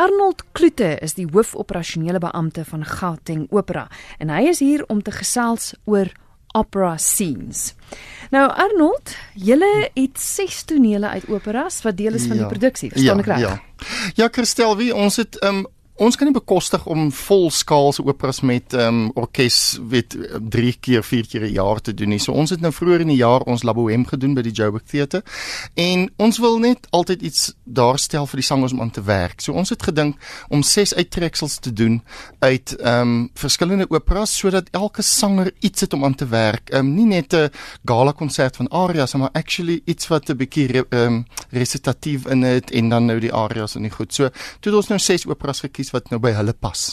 Arnold Kloete is die hoofoperasionele beampte van Gauteng Opera en hy is hier om te gesels oor opera scenes. Nou Arnold, julle het 6 tonele uit operas wat deel is van ja, die produksie, verstaan ja, ek reg? Ja. Ja, Christel, wie ons het um ons kan nie bekostig om volskaalse operas met ehm um, orkes weet 3 keer 4 keer 'n jaar te doen nie. So ons het nou vroeër in die jaar ons La Bohème gedoen by die Joburg Theater en ons wil net altyd iets daarstel vir die sangers om aan te werk. So ons het gedink om 6 uittreksels te doen uit ehm um, verskillende operas sodat elke sanger iets het om aan te werk. Ehm um, nie net 'n gala konsert van arias maar actually iets wat 'n bietjie ehm um, resitatief in het en dan nou die arias en die goed. So toe ons nou 6 operas gekies wat nou by hulle pas.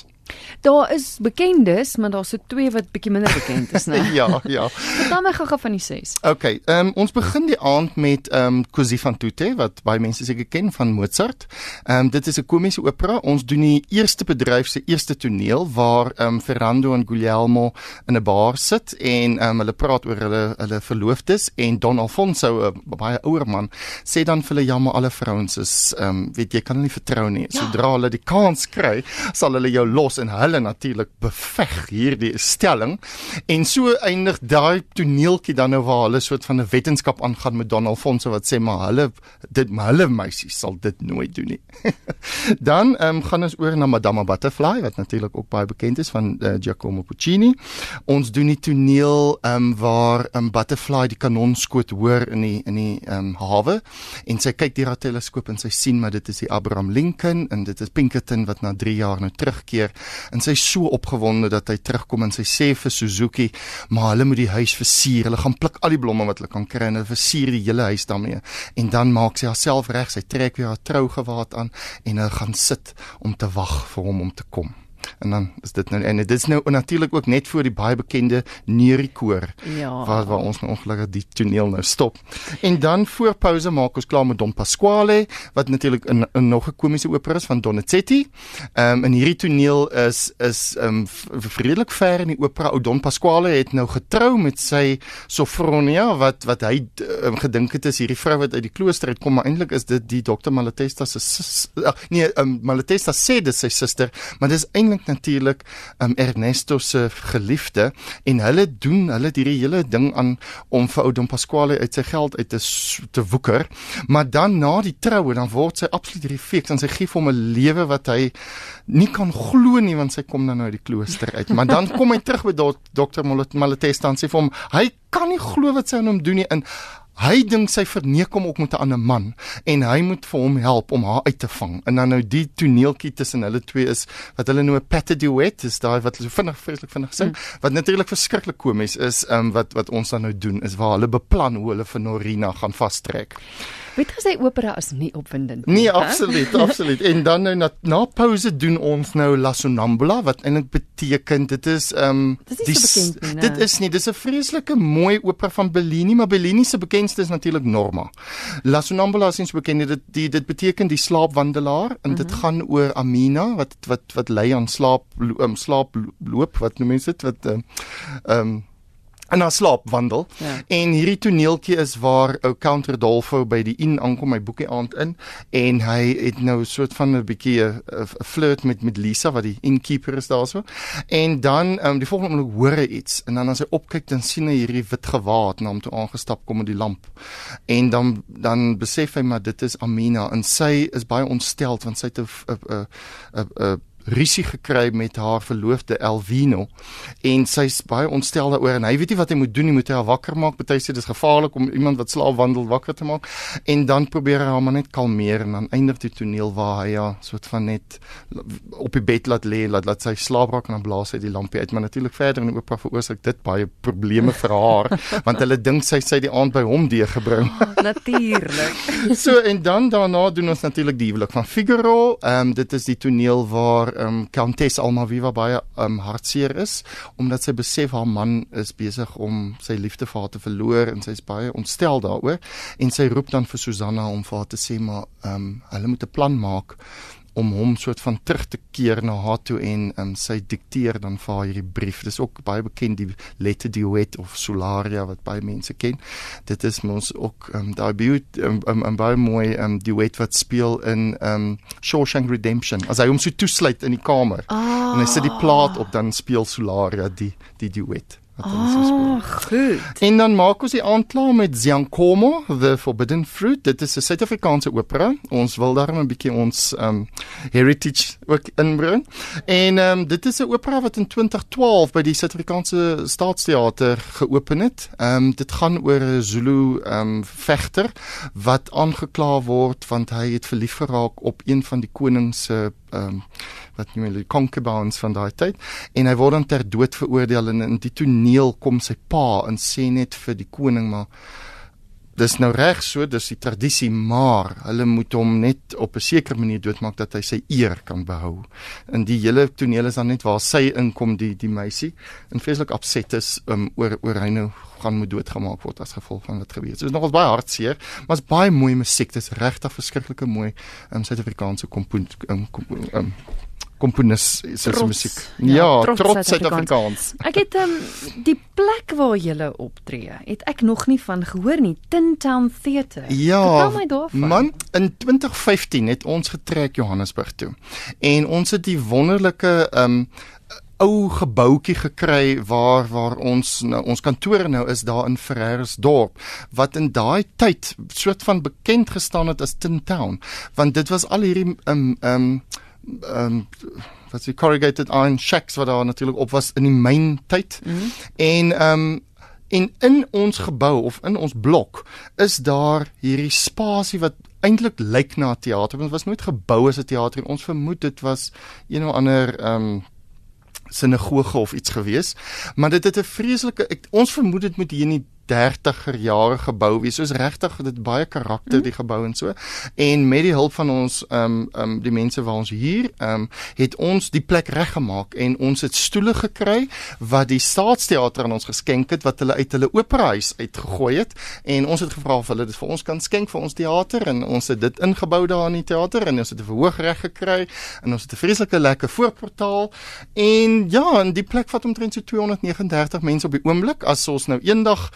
Daar is bekendes, maar daar's so twee wat bietjie minder bekend is, né? ja, ja. Vertel my gou-gou van die ses. Okay, ehm um, ons begin die aand met ehm um, Così fan tutte wat baie mense seker ken van Mozart. Ehm um, dit is 'n komiese opera. Ons doen die eerste bedryf se eerste toneel waar ehm um, Ferrando en Guglielmo in 'n bar sit en ehm um, hulle praat oor hulle hulle verloofdes en Don Alfonso, 'n baie ouer man, sê dan vir hulle jammer alle vrouens is ehm um, weet jy kan hulle nie vertrou nie. Ja. Sodra hulle die kans kry, sal hulle jou los en hulle natuurlik beveg hierdie stelling en so eindig daai toneeltjie dan nou waar hulle soort van 'n wetenskap aangaan met Donald Fonse wat sê maar hulle dit maar hulle meisies sal dit nooit doen nie. dan um, gaan ons oor na Madame Butterfly wat natuurlik ook baie bekend is van uh, Giacomo Puccini. Ons doen die toneel um, waar 'n um, butterfly die kanonskoot hoor in die in die um, hawe en sy kyk deur haar teleskoop en sy sien maar dit is die Abraham Lincoln en dit is Pinkerton wat na 3 jaar nou terugkeer en sy so opgewonde dat hy terugkom en sy sê vir Suzuki, maar hulle moet die huis versier. Hulle gaan pluk al die blomme wat hulle kan kry en hulle versier die hele huis daarmee. En dan maak sy haarself reg, sy trek weer haar trougewaad aan en hulle gaan sit om te wag vir hom om te kom en dan is dit nou en dit is nou natuurlik ook net voor die baie bekende Nerikoor ja. waar waar ons nou ongelukkig die toneel nou stop. En dan voor pouse maak ons klaar met Don Pasquale wat natuurlik 'n nog 'n komiese opera is van Donizetti. Ehm um, en hierdie toneel is is ehm um, vredelik ver in die opera. O Don Pasquale het nou getrou met sy Sophronia wat wat hy um, gedink het is hierdie vrou wat uit die klooster uitkom maar eintlik is dit die Dr Malatesta se nee um, Malatesta sê dit sy suster maar dis eintlik natuurlik um, Ernesto se geliefde en hulle doen hulle hierdie hele ding aan om vir ou Don Pasquale uit sy geld uit te te woeker. Maar dan na die troue dan word sy absoluut hierdie feks en sy gee hom 'n lewe wat hy nie kan glo nie want sy kom dan nou uit die klooster uit. Maar dan kom hy terug by dokter Malatesta en sê vir hom hy kan nie glo wat sy aan hom doen nie. In Hy dink sy verneek hom ook met 'n ander man en hy moet vir hom help om haar uit te vang. En dan nou die toneeltjie tussen hulle twee is wat hulle noem 'n pat duet is daai wat so vinnig vreeslik vinnig sing mm. wat natuurlik verskriklik komies is um, wat wat ons dan nou doen is waar hulle beplan hoe hulle vir Norina gaan vastrek. Weet jy sy opera is nie opwindend nie. Nee, absoluut, absoluut. En dan nou na, na pause doen ons nou La Sonambula wat eintlik beteken dit is ehm um, die bekend, nie, dit is nie, dis 'n vreeslike mooi opera van Bellini, maar Bellini se bekendste is natuurlik Norma. La Sonambula is so bekend dit die, dit beteken die slaapwandelaar en dit mm -hmm. gaan oor Amina wat wat wat lei aan slaap um, slaap loop wat noem mense dit wat ehm um, en dan slaapwandel. Ja. En hierdie toneeltjie is waar ou Count Rodolfo by die inn aankom my boekie aand in en hy het nou 'n soort van 'n bietjie 'n flirt met met Lisa wat die innkeeper is daarso. En dan um, die volgende oomblik hoor hy iets en dan as hy opkyk dan sien hy hierdie wit gewaad na hom toe aangestap kom met die lamp. En dan dan besef hy maar dit is Amina en sy is baie ontsteld want sy het 'n 'n 'n 'n rusie gekry met haar verloofde Elvino. En sy's baie ontstel daaroor en hy weet nie wat hy moet doen nie moet hy haar wakker maak. Party sê dis gevaarlik om iemand wat slaap wandel wakker te maak. En dan probeer hy haar maar net kalmeer en dan eindig die toneel waar hy ja soort van net op die bed laat lê laat laat sy slaap raak en dan blaas hy die lampie uit. Maar natuurlik verder in die opera veroorsaak dit baie probleme vir haar want hulle dink sy sy die aand by hom die gebring oh, natuurlik so en dan daarna doen ons natuurlik die huwelik van Figaro. Ehm um, dit is die toneel waar um Countess Almaviva baie um hartseer is omdat sy besef haar man is besig om sy liefde vir haar te verloor en sy is baie ontstel daaroor. En sy roep dan vir Susanna om vir haar te sê maar um hulle moet 'n plan maak om hom soort van terug te keer na haar toe en um, sy dikteer dan vir haar hierdie brief. Dis ook baie bekend die letter duet of Solaria wat baie mense ken. Dit is mos ook um, daai beauty 'n um, um, um, baie mooi um, duet wat speel in um, Shawshank Redemption. As hy hom so toesluit in die kamer Ah. en hy sit die plaat op dan speel Solaria die die duet wat hulle so speel. Ah, goed. En dan maak ons die aand klaar met Ziankomo, The Forbidden Fruit. Dit is 'n Suid-Afrikaanse opera. Ons wil daarom 'n bietjie ons um heritage ook inbring. En um dit is 'n opera wat in 2012 by die Suid-Afrikaanse Staatsteater geopen het. Um dit gaan oor 'n Zulu um vegter wat aangekla word want hy het verlief geraak op een van die koning se um wat noem hulle die concubines van daai tyd. En hy word dan ter dood veroordeel en in die toneel kom sy pa en sê net vir die koning maar dis nou reg so dis die tradisie maar hulle moet hom net op 'n sekere manier doodmaak dat hy sy eer kan behou. In die hele toneel is dan net waar sy inkom die die meisie en vreeslik opset is um, oor oor hy nou gaan moet doodgemaak word as gevolg van wat gebeur het. So is nogals baie hartseer, maar is baie mooi musiek. Dit is regtig verskriklike mooi um, Suid-Afrikaanse kompoon um, kom, um, komponis se musiek. Ja, Ja, trots Suid-Afrikaans. Ek het um, die plek waar jy optree, het ek nog nie van gehoor nie. Tin Town Theatre. Ja, Vertel my daarvan. man, in 2015 het ons getrek Johannesburg toe. En ons het die wonderlike um ou gebouetjie gekry waar waar ons nou, ons kantore nou is daar in Ferrersdorp wat in daai tyd soort van bekend gestaan het as Tin Town want dit was al hierdie um um um wat se corrugated iron shacks wat daar natuurlik op was in die myn tyd. Mm -hmm. En um en in ons gebou of in ons blok is daar hierdie spasie wat eintlik lyk na 'n teater want dit was nooit gebou as 'n teater en ons vermoed dit was een of ander um sinagoge of iets gewees maar dit het 'n vreeslike ek, ons vermoed dit moet hier in die 30er jare gebou wees. Soos regtig dit baie karakter die gebou en so. En met die hulp van ons ehm um, ehm um, die mense waar ons hier ehm um, het ons die plek reggemaak en ons het stoele gekry wat die Staatsteater aan ons geskenk het wat hulle uit hulle operahuis uitgegooi het. En ons het gevra of hulle dit vir ons kan skenk vir ons teater. En ons het dit ingebou daar in die teater en ons het 'n verhoogreg gekry en ons het 'n vreeslike lekker voorportaal. En ja, en die plek vat omtrent so 239 mense op die oomblik. As ons nou eendag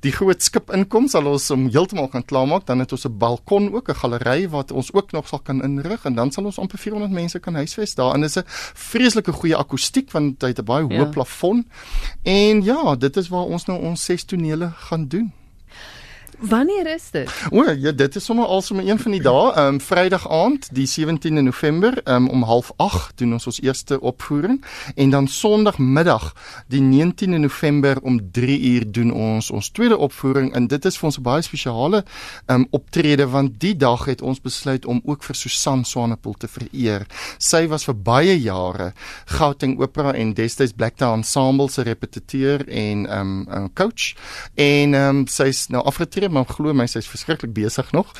die groot skip inkom sal ons hom heeltemal kan klaarmaak. Dan het ons 'n balkon ook 'n galery wat ons ook nog sal kan inrig. En dan sal ons amper 400 mense kan huisves daar. En dit is 'n vreeslike goeie akoestiek want hy het 'n baie hoë Ja. plafon. En ja dit is waar ons nou ons ses tonele gaan doen Wanneer is dit? O ja, dit is sommer al sommer een van die dae, ehm um, Vrydag aand, die 17de November, ehm um, om 08:30 doen ons ons eerste opvoering en dan Sondagmiddag, die 19de November om 3 uur doen ons ons tweede opvoering en dit is vir ons 'n baie spesiale ehm um, optrede want die dag het ons besluit om ook vir Susan Swanepoel te vereer. Sy was vir baie jare Gauteng Opera en destyds Blacktown Ensemble se repetiteur en ehm um, um, coach en ehm um, sy's nou afgetree maar glo my sy's verskriklik besig nog.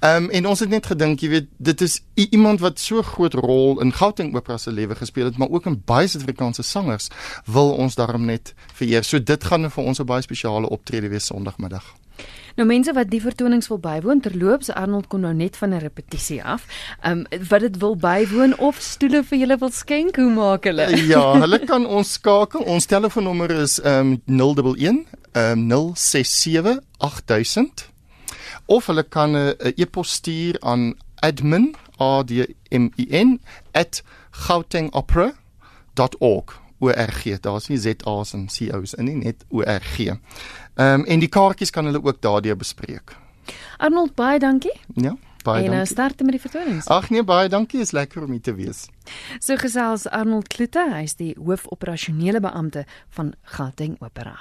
Ehm um, en ons het net gedink, jy weet, dit is iemand wat so groot rol in Gauteng Opera se lewe gespeel het, maar ook in baie Suid-Afrikaanse sangers wil ons daarom net vereer. So dit gaan vir ons 'n baie spesiale optrede wees Sondagmiddag. Nou mense wat die vertonings wil bywoon, terloops Arnold kom nou net van 'n repetisie af. Ehm um, wat dit wil bywoon of stoele vir julle wil skenk, hoe maak hulle? Ja, hulle kan ons skakel. Ons telefoonnommer is ehm um, 011 ehm um, 067 8000 of hulle kan 'n uh, e-pos stuur aan admin a d m i n @gautengopera.org org daar's nie z's en co's in nie net org. Ehm um, en die kaartjies kan hulle ook daardeur bespreek. Arnold, baie dankie. Ja, baie en nou dankie. start met die vertonings. Ag nee, baie dankie. Is lekker om hier te wees. So gesels Arnold Kloete, hy's die hoofoperasionele beampte van Gauteng Opera.